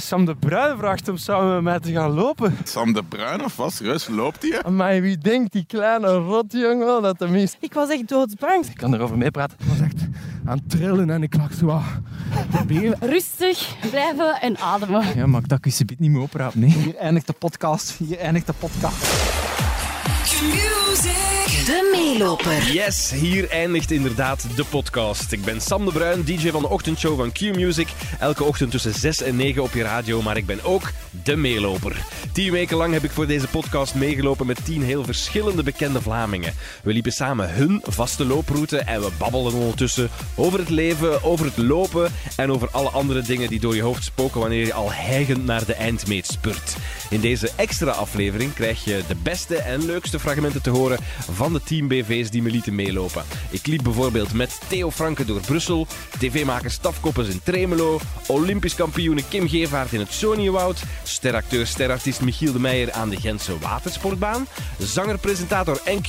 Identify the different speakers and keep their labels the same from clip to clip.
Speaker 1: Sam de Bruin vraagt om samen met mij te gaan lopen.
Speaker 2: Sam de Bruin of wat? Serieus, loopt hij?
Speaker 1: Maar wie denkt die kleine rotjongen wel dat de meest...
Speaker 3: Ik was echt doodsbang.
Speaker 1: Ik kan erover meepraten. Ik was echt aan het trillen en ik lag zo proberen.
Speaker 3: Rustig blijven en ademen.
Speaker 1: Ja, maar dat kun je niet meer oprapen. Nee.
Speaker 4: Hier eindigt de podcast. Hier eindigt de podcast.
Speaker 5: De meeloper.
Speaker 6: Yes, hier eindigt inderdaad de podcast. Ik ben Sam de Bruin, DJ van de ochtendshow van Q-Music. Elke ochtend tussen 6 en 9 op je radio, maar ik ben ook de meeloper. Tien weken lang heb ik voor deze podcast meegelopen met tien heel verschillende bekende Vlamingen. We liepen samen hun vaste looproute en we babbelden ondertussen over het leven, over het lopen en over alle andere dingen die door je hoofd spoken wanneer je al hijgend naar de eindmeet spurt. In deze extra aflevering krijg je de beste en leukste fragmenten te horen van de Team BV's die me lieten meelopen. Ik liep bijvoorbeeld met Theo Franke door Brussel, tv-maker Staf Koppens in Tremelo, Olympisch kampioene Kim Gevaert in het Soniewoud, steracteur sterartiest Michiel de Meijer aan de Gentse Watersportbaan, zanger-presentator en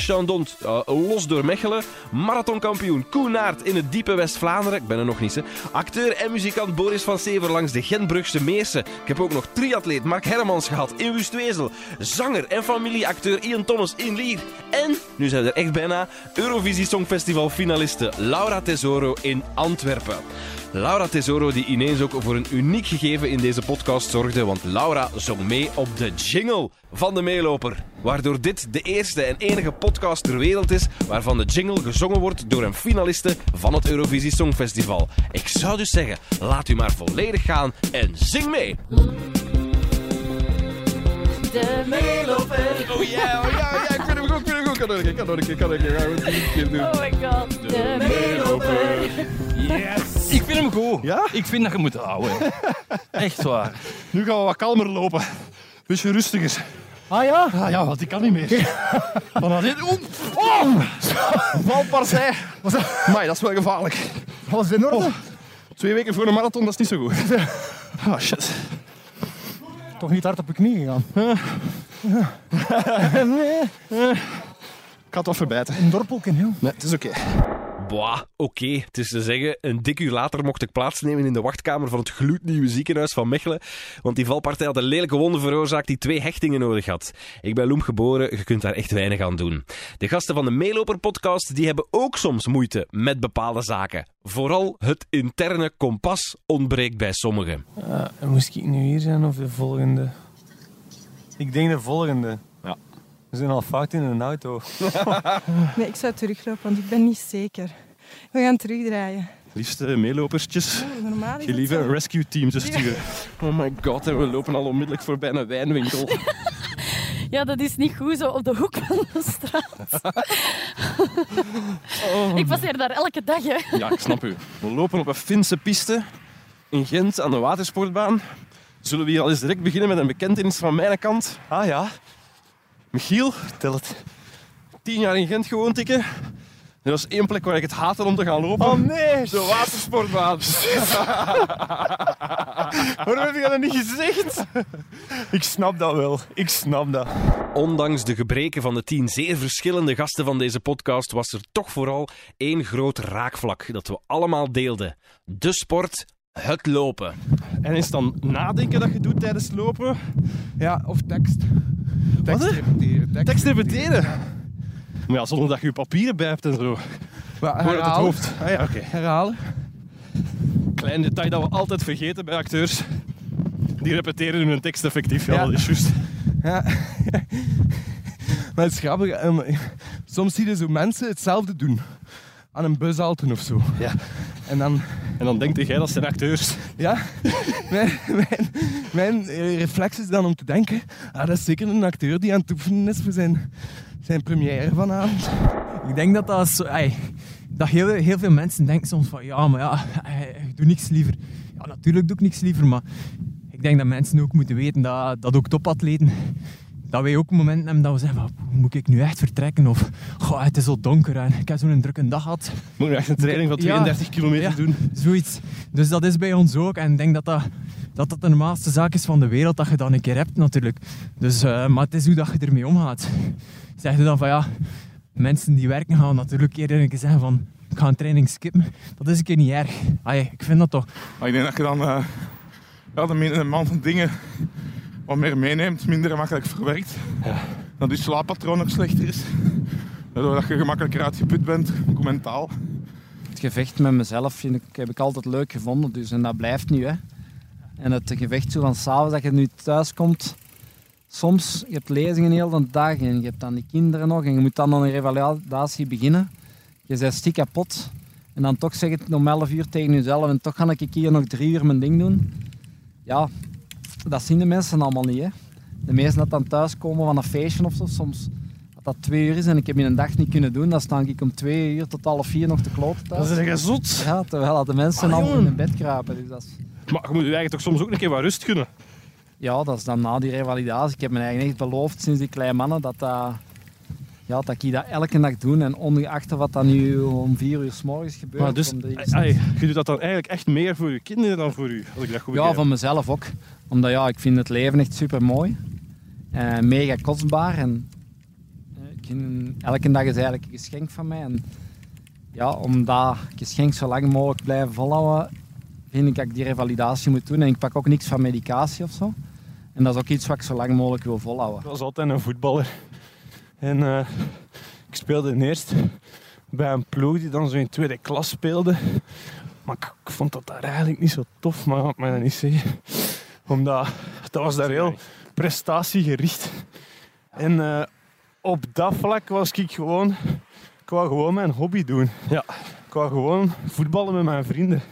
Speaker 6: Sean Dont uh, los door Mechelen, marathonkampioen Koen Naert in het diepe West-Vlaanderen, ik ben er nog niet, hè. acteur en muzikant Boris van Sever langs de Gentbrugse Meersen. Ik heb ook nog triatleet Mark Hermans gehad in Wustwezel, zanger en familieacteur Ian Thomas in Lier en, nu zijn we er echt bijna, Eurovisie Songfestival finaliste Laura Tesoro in Antwerpen. Laura Tesoro die ineens ook voor een uniek gegeven in deze podcast zorgde, want Laura zong mee op de jingle van de meeloper. Waardoor dit de eerste en enige podcast ter wereld is waarvan de jingle gezongen wordt door een finaliste van het Eurovisie Songfestival. Ik zou dus zeggen, laat u maar volledig gaan en zing mee!
Speaker 3: De meeloper.
Speaker 6: Oh ja, oh ja, vind een keer, kan nog een keer, kan nog een keer. Gaan we het nog een keer doen.
Speaker 3: Oh my god. De.
Speaker 1: Yes! Ik vind hem goed.
Speaker 4: Ja?
Speaker 1: Ik vind dat je moet houden. Echt waar.
Speaker 4: Nu gaan we wat kalmer lopen. Beetje rustiger.
Speaker 1: Ah ja?
Speaker 4: Ah ja, want ik kan niet meer.
Speaker 1: Van dit... Oeh. Oh!
Speaker 4: Valpartij.
Speaker 1: Maar dat is wel gevaarlijk.
Speaker 4: Alles in orde?
Speaker 1: Oh. Twee weken voor een marathon, dat is niet zo goed.
Speaker 4: Oh shit. Toch niet hard op je knie gegaan.
Speaker 1: nee. Ik had wat verbijten.
Speaker 4: Een dorpelken, joh.
Speaker 1: Nee, het is oké.
Speaker 6: Boah, oké. Het is te zeggen, een dik uur later mocht ik plaatsnemen in de wachtkamer van het gloednieuwe ziekenhuis van Mechelen. Want die valpartij had een lelijke wonde veroorzaakt die twee hechtingen nodig had. Ik ben Loem geboren, je kunt daar echt weinig aan doen. De gasten van de Meeloper podcast die hebben ook soms moeite met bepaalde zaken. Vooral het interne kompas ontbreekt bij sommigen.
Speaker 1: Uh, moest ik nu hier zijn of de volgende? Ik denk de volgende. We zijn al fout in een auto.
Speaker 3: Nee, ik zou teruglopen, want ik ben niet zeker. We gaan terugdraaien.
Speaker 1: Liefste meelopertjes.
Speaker 3: Oh, normaal is
Speaker 1: Je
Speaker 3: zo.
Speaker 1: een rescue team te sturen. Oh my god, en we lopen al onmiddellijk voorbij een wijnwinkel.
Speaker 3: Ja, dat is niet goed zo op de hoek van de straat. Ik passeer daar elke dag, hè.
Speaker 1: Ja, ik snap u. We lopen op een Finse piste in Gent aan de watersportbaan. Zullen we hier al eens direct beginnen met een bekentenis van mijn kant?
Speaker 4: Ah ja.
Speaker 1: Michiel, tel het. Tien jaar in Gent gewoond, ik. hè. Er was één plek waar ik het haatte om te gaan lopen.
Speaker 4: Oh nee.
Speaker 1: De watersportbaan.
Speaker 4: Waarom heb je dat niet gezegd? Ik snap dat wel. Ik snap dat.
Speaker 6: Ondanks de gebreken van de tien zeer verschillende gasten van deze podcast was er toch vooral één groot raakvlak dat we allemaal deelden. De sport, het lopen.
Speaker 1: En is het dan nadenken dat je doet tijdens lopen?
Speaker 4: Ja, of tekst. Tekst
Speaker 1: Wat,
Speaker 4: repeteren.
Speaker 1: Tekst repeteren. Maar ja, zonder dat je je papieren bij hebt en zo.
Speaker 4: Maar
Speaker 1: het
Speaker 4: herhalen.
Speaker 1: hoofd. Ah ja, oké.
Speaker 4: Herhalen.
Speaker 1: Klein detail dat we altijd vergeten bij acteurs. Die repeteren hun tekst effectief. Ja,
Speaker 4: Ja.
Speaker 1: dat is juist.
Speaker 4: Ja. maar het is grappig. ehm, Soms zie je zo mensen hetzelfde doen. Aan een bushalte of zo.
Speaker 1: Ja.
Speaker 4: En dan...
Speaker 1: En dan denkt jij dat zijn acteurs.
Speaker 4: Ja, mijn, mijn, mijn reflex is dan om te denken... Ah, dat is zeker een acteur die aan het oefenen is voor zijn, zijn première vanavond.
Speaker 7: Ik denk dat dat zo... ey, dat heel, heel veel mensen denken soms van... Ja, maar ja, ik doe niks liever. Ja, natuurlijk doe ik niks liever, maar... Ik denk dat mensen ook moeten weten dat, dat ook topatleten... Dat wij ook momenten hebben dat we zeggen van... Moet ik nu echt vertrekken? Of... Goh, het is zo donker en ik heb zo'n drukke dag gehad.
Speaker 1: Moet je echt een training van
Speaker 7: Ja.
Speaker 1: 32 kilometer
Speaker 7: Ja.
Speaker 1: doen.
Speaker 7: Zoiets. Dus dat is bij ons ook. En ik denk dat dat, dat, dat de normaalste zaak is van de wereld, dat je dat een keer hebt natuurlijk. Dus, eh, maar het is hoe dat je ermee omgaat. Zeg je dan van ja, mensen die werken gaan natuurlijk eerder een keer zeggen van ik ga een training skippen. Dat is een keer niet erg. Allee, ik vind dat toch.
Speaker 2: Maar ik denk dat je dan eh, ja, de, min- de man van dingen wat meer meeneemt, minder gemakkelijk verwerkt. Dat je slaappatroon ook slechter is. Waardoor dat je gemakkelijker uitgeput bent, ook mentaal.
Speaker 8: Het gevecht met mezelf vind ik, heb ik altijd leuk gevonden. Dus, en dat blijft nu. Hè. En het gevecht zo van s'avonds dat je nu thuis komt. Soms, je hebt lezingen heel de dag en je hebt dan die kinderen nog. En je moet dan aan een revalidatie beginnen. Je bent stiek kapot. En dan toch zeg het om 11 uur tegen jezelf. En toch ga ik hier nog drie uur mijn ding doen. Ja, dat zien de mensen allemaal niet. Hè. De meesten dat dan thuiskomen van een feestje of zo. Soms dat dat twee uur is en ik heb in een dag niet kunnen doen. Dan sta ik om twee uur tot half vier nog te kloten thuis.
Speaker 9: Dat is echt zot.
Speaker 8: Ja, terwijl dat de mensen
Speaker 9: Ah,
Speaker 8: allemaal in hun bed kruipen. Dus dat is,
Speaker 9: Maar je moet je eigenlijk toch soms ook een keer wat rust gunnen.
Speaker 8: ja, dat is dan na die revalidatie. Ik heb me eigenlijk echt beloofd sinds die kleine mannen dat, dat, ja, dat ik dat elke dag doe. En ongeacht wat dat nu om vier uur s morgens gebeurt.
Speaker 9: Maar dus, ai, je doet dat dan eigenlijk echt meer voor je kinderen dan voor u, als ik dat goed
Speaker 8: ja, van mezelf ook. Omdat ja, ik vind het leven echt super mooi. En mega kostbaar. En eh, vind, elke dag is eigenlijk een geschenk van mij. En ja, om dat geschenk zo lang mogelijk blijven volhouden, vind ik dat ik die revalidatie moet doen. En ik pak ook niks van medicatie of zo. En dat is ook iets wat ik zo lang mogelijk wil volhouden.
Speaker 9: Ik was altijd een voetballer. En eh, ik speelde eerst bij een ploeg die dan zo in tweede klas speelde. Maar ik, vond dat daar eigenlijk niet zo tof, maar ik mij dat niet zeggen. Omdat dat was daar heel prestatiegericht. En eh, op dat vlak was ik gewoon... Ik wou gewoon mijn hobby doen. Ja. Ik wou gewoon voetballen met mijn vrienden.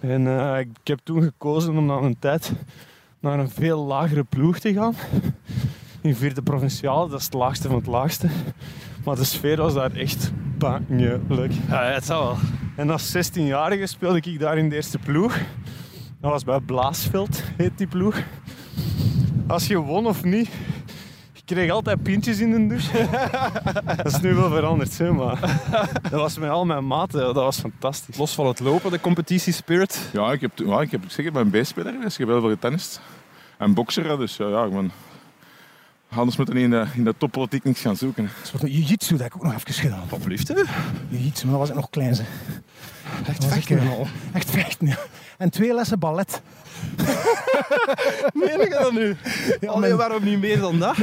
Speaker 9: En eh, ik heb toen gekozen om na een tijd naar een veel lagere ploeg te gaan in vierde provinciale, dat is het laagste van het laagste. Maar de sfeer was daar echt bangelijk. Ja, het zal wel. En als 16-jarige speelde ik daar in de eerste ploeg. Dat was bij Blaasveld, heet die ploeg. Als je won of niet, je kreeg altijd pintjes in de douche. dat is nu wel veranderd, hè, maar dat was met al mijn maten, dat was fantastisch. Los van het lopen, de competitiespirit.
Speaker 2: Ja, ik heb, ja, ik heb zeker mijn B-speler geweest. Ik heb heel veel getennist. En bokser, dus ja, ja, ik ben... Anders moeten we in de, in de toppolitiek niks gaan zoeken.
Speaker 10: Dat was jiu-jitsu dat ik ook nog even gedaan.
Speaker 9: Wat blieft, hè?
Speaker 10: Jiu-jitsu, maar dat was ik nog klein. Ze.
Speaker 9: Echt vechten en
Speaker 10: eh,
Speaker 9: al.
Speaker 10: Echt vechten, ja. En twee lessen ballet.
Speaker 9: Meen je dat nu?
Speaker 10: Ja,
Speaker 9: Allee,
Speaker 10: mijn-
Speaker 9: waarom niet meer dan dat?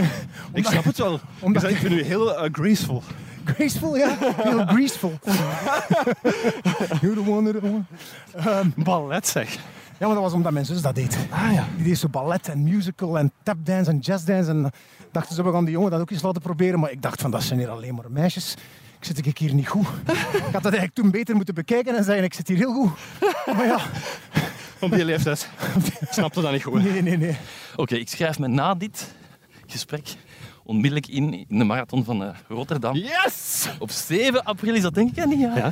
Speaker 9: Ik snap het wel.
Speaker 10: Omdat-
Speaker 9: Ik vind u heel eh, graceful.
Speaker 10: Graceful, ja. Heel graceful. You're the one, the one.
Speaker 9: Ballet zeg.
Speaker 10: ja, maar dat was omdat mijn zus dat deed.
Speaker 9: Ah ja.
Speaker 10: Die deed zo ballet en musical en tapdance en jazzdance. En dachten ze, we gaan die jongen dat ook eens laten proberen. Maar ik dacht van, dat zijn hier alleen maar meisjes. Ik zit ik hier niet goed. Ik had dat eigenlijk toen beter moeten bekijken en zeggen, ik zit hier heel goed. Maar ja,
Speaker 9: Op die leeftijd. Snapte dat niet goed.
Speaker 10: nee, nee, nee.
Speaker 11: Oké, ik schrijf me na dit gesprek onmiddellijk in in de marathon van eh, Rotterdam.
Speaker 9: Yes!
Speaker 11: Op 7 april is dat denk ik, hè, niet? Ja.
Speaker 9: Ja.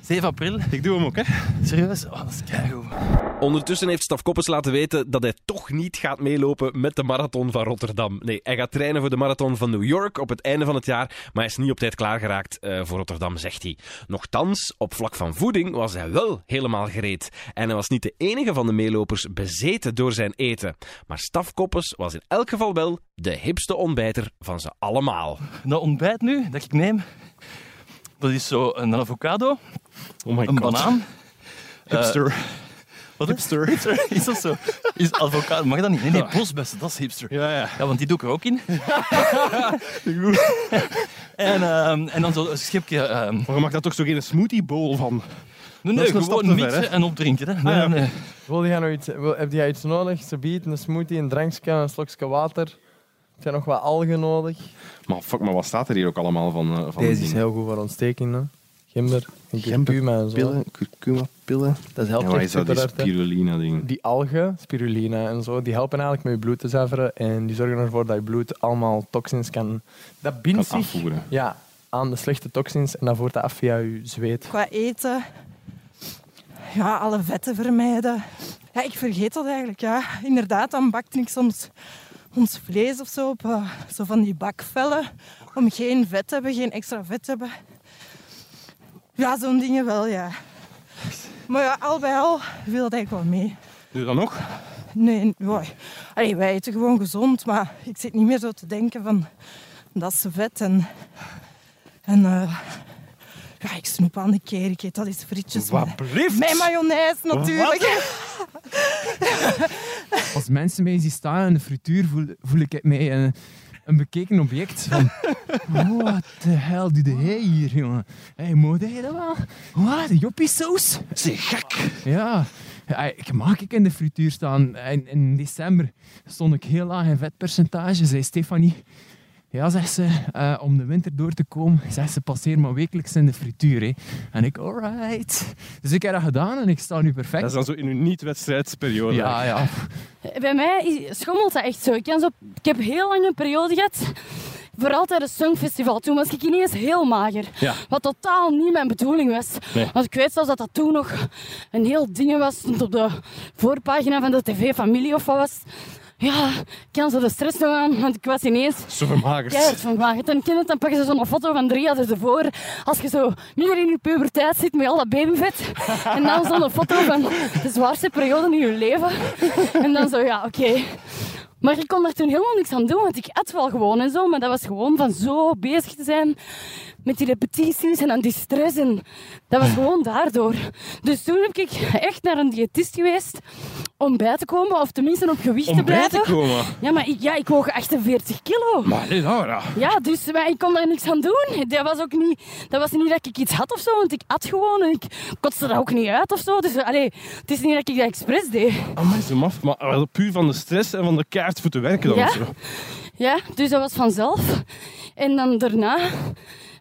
Speaker 11: 7 april.
Speaker 9: Ik doe hem ook, hè.
Speaker 11: Serieus? Oh, dat is keigoed.
Speaker 6: Ondertussen heeft Staf Koppes laten weten dat hij toch niet gaat meelopen met de marathon van Rotterdam. Nee, hij gaat trainen voor de marathon van New York op het einde van het jaar, maar hij is niet op tijd klaargeraakt eh, voor Rotterdam, zegt hij. Nochtans, op vlak van voeding was hij wel helemaal gereed. En hij was niet de enige van de meelopers bezeten door zijn eten. Maar Staf Koppes was in elk geval wel de hipste ontbijter van ze allemaal.
Speaker 11: Dat ontbijt nu, dat ik neem, dat is zo een avocado,
Speaker 9: Oh my
Speaker 11: een
Speaker 9: god.
Speaker 11: banaan.
Speaker 9: Hipster.
Speaker 11: Wat hipster? hipster? Is dat zo? Is avocado, mag dat niet? Nee, nee, bosbessen, dat is hipster.
Speaker 9: Ja, ja.
Speaker 11: Ja, want die doe ik er ook in. en, ehm, en dan zo een schipje... ehm
Speaker 9: Maar je mag daar toch zo geen smoothie bowl van?
Speaker 11: nee, nee, gewoon
Speaker 9: ver,
Speaker 11: mixen
Speaker 9: hè?
Speaker 11: en opdrinken. Hè. Nee,
Speaker 9: Ah, ja,
Speaker 11: nee.
Speaker 4: Wil jij nog iets, wil, heb jij iets nodig? Ze biedt een smoothie, een drankje, een slokje water. Heb jij nog wat algen nodig?
Speaker 1: Maar fuck, maar wat staat er hier ook allemaal van? eh, van
Speaker 4: Deze is heel goed voor ontsteking. Hè? Gember, en curcuma en zo.
Speaker 1: Pillen, curcuma, pillen.
Speaker 4: Dat
Speaker 1: Ja,
Speaker 4: helpt
Speaker 1: wat
Speaker 4: echt
Speaker 1: is dat, die
Speaker 4: hè.
Speaker 1: spirulina-ding?
Speaker 4: Die algen, spirulina en zo, die helpen eigenlijk met je bloed te zuiveren. En die zorgen ervoor dat je bloed allemaal toxins kan... Dat
Speaker 1: Kan
Speaker 4: bindt zich
Speaker 1: afvoeren.
Speaker 4: ja, aan de slechte toxins en dat voert dat af via je zweet.
Speaker 12: Qua eten, ja, alle vetten vermijden. Ja, ik vergeet dat eigenlijk. Ja. Inderdaad, dan bakte ik soms ons vlees of zo op eh, zo van die bakvellen. Om geen vet te hebben, geen extra vet te hebben. Ja, zo'n dingen wel, ja. Maar ja, al bij al viel dat eigenlijk wel mee.
Speaker 9: Doe je dat nog?
Speaker 12: Nee, ja. Allee, wij eten gewoon gezond, maar ik zit niet meer zo te denken van dat is vet en, en eh, Ja, ik snoep aan de keer. Ik eet dat eens frietjes
Speaker 9: Wat
Speaker 12: met,
Speaker 9: blieft?
Speaker 12: met mayonaise natuurlijk.
Speaker 7: Als mensen mij zien staan in de frituur, voel, voel ik mij een, een bekeken object. Van, wat de hel doe jij hier, jongen? Hey, moet jij dat wel? Wat, de joppiesaus?
Speaker 9: Zeg gek.
Speaker 7: Ja. ik mag ik in de frituur staan. In, in december stond ik heel laag in vetpercentage, zei Stefanie. Ja, zegt ze, eh, om de winter door te komen, zegt ze, passeer maar wekelijks in de frituur. Hè. En ik, alright. Dus ik heb dat gedaan en ik sta nu perfect.
Speaker 9: Dat is dan zo in uw niet-wedstrijdsperiode.
Speaker 7: Ja, ja.
Speaker 3: Bij mij schommelt dat echt zo. Ik, zo. ik heb heel lang een periode gehad, vooral tijdens het Songfestival. Toen was ik ineens heel mager.
Speaker 9: Ja.
Speaker 3: Wat totaal niet mijn bedoeling was.
Speaker 9: Nee.
Speaker 3: Want ik weet zelfs dat dat toen nog een heel ding was. Stond op de voorpagina van de tv-familie of wat was. Ja, ik kan zo de stress nog aan, want ik was ineens
Speaker 9: Zo vermagerd.
Speaker 3: Dan, ken je het, dan pakken ze zo'n foto van drie jaar ervoor. Als je zo midden in je puberteit zit met al dat babyvet. En dan zo'n foto van de zwaarste periode in je leven. En dan zo, ja, oké. Maar ik kon daar toen helemaal niks aan doen, want ik at wel gewoon en zo. Maar dat was gewoon van zo bezig te zijn met die repetities en aan die stress. En dat was gewoon daardoor. Dus toen heb ik echt naar een diëtist geweest om bij te komen, of tenminste op gewicht te
Speaker 9: Om bij te
Speaker 3: blijven.
Speaker 9: komen.
Speaker 3: Ja, maar ik, ja, ik woog 48 kilo.
Speaker 9: Maar nee, Laura.
Speaker 3: Ja, dus maar ik kon daar niks aan doen. Dat was ook niet, dat was niet dat ik iets had of zo, want ik at gewoon en ik kotste dat ook niet uit of zo. Dus allee, het is niet dat ik dat expres deed.
Speaker 9: Amai, zo maf. Maar wel puur van de stress en van de kaart voor te werken dan
Speaker 3: Ja.
Speaker 9: of zo.
Speaker 3: Ja, dus dat was vanzelf. En dan daarna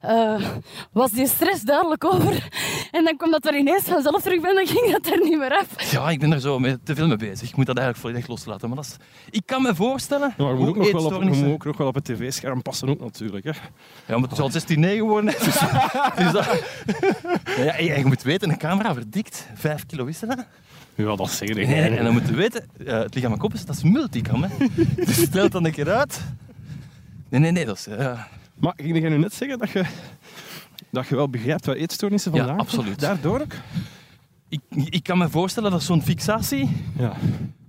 Speaker 3: eh, was die stress duidelijk over. En dan kwam dat er ineens vanzelf terug ben, dan ging dat er niet meer af.
Speaker 11: Ja, ik ben er zo mee, te veel mee bezig. Ik moet dat eigenlijk volledig loslaten. Maar dat is, ik kan me voorstellen
Speaker 9: Ja, maar je moet, ook nog wel op, je
Speaker 11: eetstoornissen-
Speaker 9: moet ook nog wel op het tv-scherm passen ook natuurlijk. Hè.
Speaker 11: Ja, maar het is al 16-9 geworden. hè. Dus, dus dat... ja, en je moet weten, een camera verdikt 5 kilo is dat?
Speaker 9: Ja, dat is zeker.
Speaker 11: Nee, nee, en dan moet je weten, eh, het lichaam aan kop is, dat is multicam. Hè. Dus stel het dan een keer uit. Nee, nee, nee, dat is... eh,
Speaker 9: Maar ging jij nu net zeggen dat je, dat je wel begrijpt wat eetstoornissen
Speaker 11: Ja,
Speaker 9: vandaan
Speaker 11: absoluut.
Speaker 9: Daardoor ook?
Speaker 11: ik, ik kan me voorstellen dat zo'n fixatie...
Speaker 9: Ja.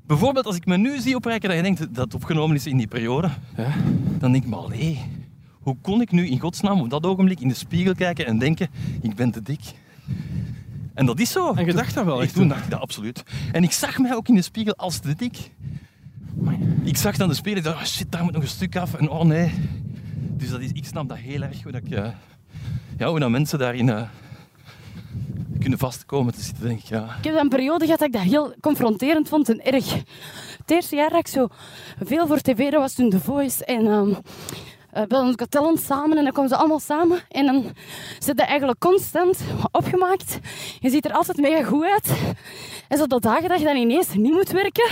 Speaker 11: Bijvoorbeeld als ik me nu zie opreiken dat je denkt dat het opgenomen is in die periode,
Speaker 9: Ja.
Speaker 11: dan denk ik, maar allee, hoe kon ik nu in godsnaam op dat ogenblik in de spiegel kijken en denken, ik ben te dik? En dat is zo.
Speaker 9: En je dacht dat wel echt
Speaker 11: toen dacht ik dat absoluut. En ik zag mij ook in de spiegel als te dik. Ik zag dan de spiegel, ik dacht, oh shit, daar moet nog een stuk af. En oh nee. Dus dat is, ik snap dat heel erg, hoe, dat ja, hoe dat mensen daarin eh, kunnen vastkomen te zitten, denk ik. Ja.
Speaker 3: Ik heb een periode gehad dat ik dat heel confronterend vond en erg. Het eerste jaar dat ik zo veel voor tv, was toen The Voice en um, uh, Got Talent samen en dan komen ze allemaal samen en dan zit dat eigenlijk constant opgemaakt. Je ziet er altijd mega goed uit. En zo de dagen dat je dan ineens niet moet werken,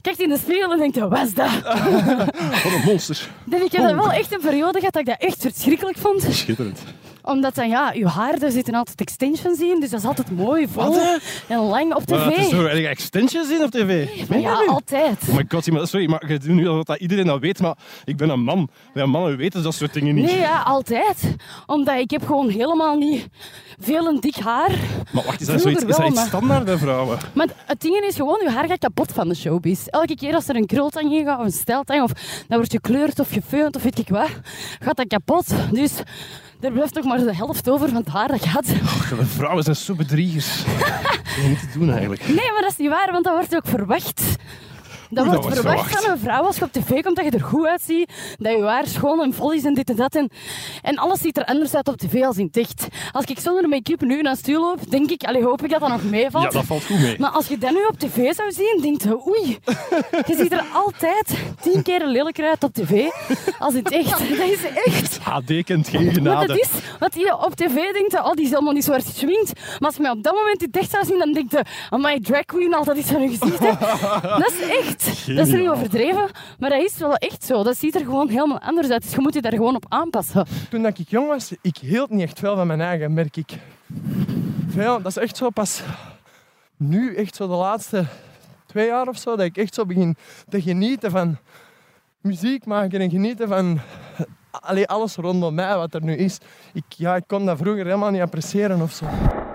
Speaker 3: kijkt in de spiegel en denkt, wat is dat?
Speaker 9: Wat een monster.
Speaker 3: Dus ik heb wel echt een periode gehad dat ik dat echt verschrikkelijk vond.
Speaker 9: Schitterend.
Speaker 3: Omdat dan, ja, je haar, daar zitten altijd extensions in, dus dat is altijd mooi, vol
Speaker 9: Wat,
Speaker 3: en lang op
Speaker 9: Maar dat is
Speaker 3: tv.
Speaker 9: zo erg extensions in op tv.
Speaker 3: Maar ja, altijd.
Speaker 9: Oh my god, maar sorry, maar je doet nu dat iedereen dat weet, maar ik ben een man. Wij mannen weten dat soort dingen niet.
Speaker 3: Nee, ja, altijd. Omdat ik heb gewoon helemaal niet veel een dik haar.
Speaker 9: Maar wacht, is dat, zoiets, is dat iets
Speaker 3: maar-
Speaker 9: standaard bij vrouwen?
Speaker 3: Maar het ding is gewoon, je haar gaat kapot van de showbiz. Elke keer als er een krultang in gaat, of een steltang, of dan wordt gekleurd of gefeund of weet ik wat, gaat dat kapot. Dus er blijft nog maar de helft over van het haar dat gaat.
Speaker 9: De vrouwen zijn zo bedriegers. dat is niet te doen eigenlijk.
Speaker 3: Nee, maar dat is niet waar, want dat wordt ook verwacht. Dat
Speaker 9: dat
Speaker 3: wordt verwacht
Speaker 9: verwacht.
Speaker 3: van een vrouw als je op tv komt dat je er goed uitziet, dat je haar schoon en vol is en dit en dat. En, en alles ziet er anders uit op tv als in echt. Als ik zonder make-up nu naar stuur loop, denk ik, allee, hoop ik dat dat nog meevalt.
Speaker 9: Ja, dat valt goed mee.
Speaker 3: Maar als je dat nu op tv zou zien, denk je, oei, je ziet er altijd tien keer lelijker uit op tv als in het echt. Dat is echt.
Speaker 9: HD kent geen
Speaker 3: Wat
Speaker 9: genade.
Speaker 3: het is, wat je op tv denkt, oh, die is helemaal niet zo hard geschminkt. Maar als je mij op dat moment in echt zou zien, dan denk je, amai, drag queen, altijd iets van je gezicht. hè. Dat is echt. Dat is niet overdreven, maar dat is wel echt zo. Dat ziet er gewoon helemaal anders uit. Dus je moet je daar gewoon op aanpassen.
Speaker 4: Toen dat ik jong was, ik hield niet echt veel van mijn eigen, merk ik. Veel, dat is echt zo pas nu, echt zo de laatste twee jaar of zo, dat ik echt zo begin te genieten van muziek maken en genieten van allee, alles rondom mij wat er nu is. Ik, ja, ik kon dat vroeger helemaal niet appreciëren of zo.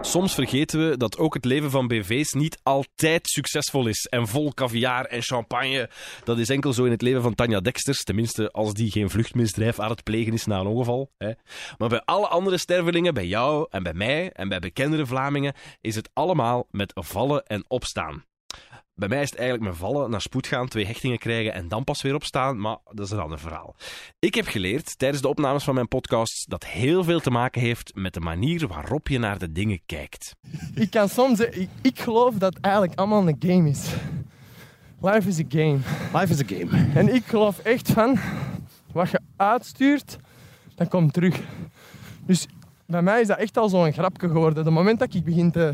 Speaker 6: Soms vergeten we dat ook het leven van BV's niet altijd succesvol is. En vol caviar en champagne. Dat is enkel zo in het leven van Tanja Dexters. Tenminste, als die geen vluchtmisdrijf aan het plegen is na een ongeval. Hè. Maar bij alle andere stervelingen, bij jou en bij mij en bij bekendere Vlamingen, is het allemaal met vallen en opstaan. Bij mij is het eigenlijk met vallen, naar spoed gaan, twee hechtingen krijgen en dan pas weer opstaan, maar dat is een ander verhaal. Ik heb geleerd tijdens de opnames van mijn podcasts dat heel veel te maken heeft met de manier waarop je naar de dingen kijkt.
Speaker 4: Ik kan soms zeggen, ik, ik geloof dat het eigenlijk allemaal een game is. Life is a game.
Speaker 1: Life is a game.
Speaker 4: En ik geloof echt van, wat je uitstuurt, dat komt terug. Dus bij mij is dat echt al zo'n grapje geworden. Het moment dat ik begin te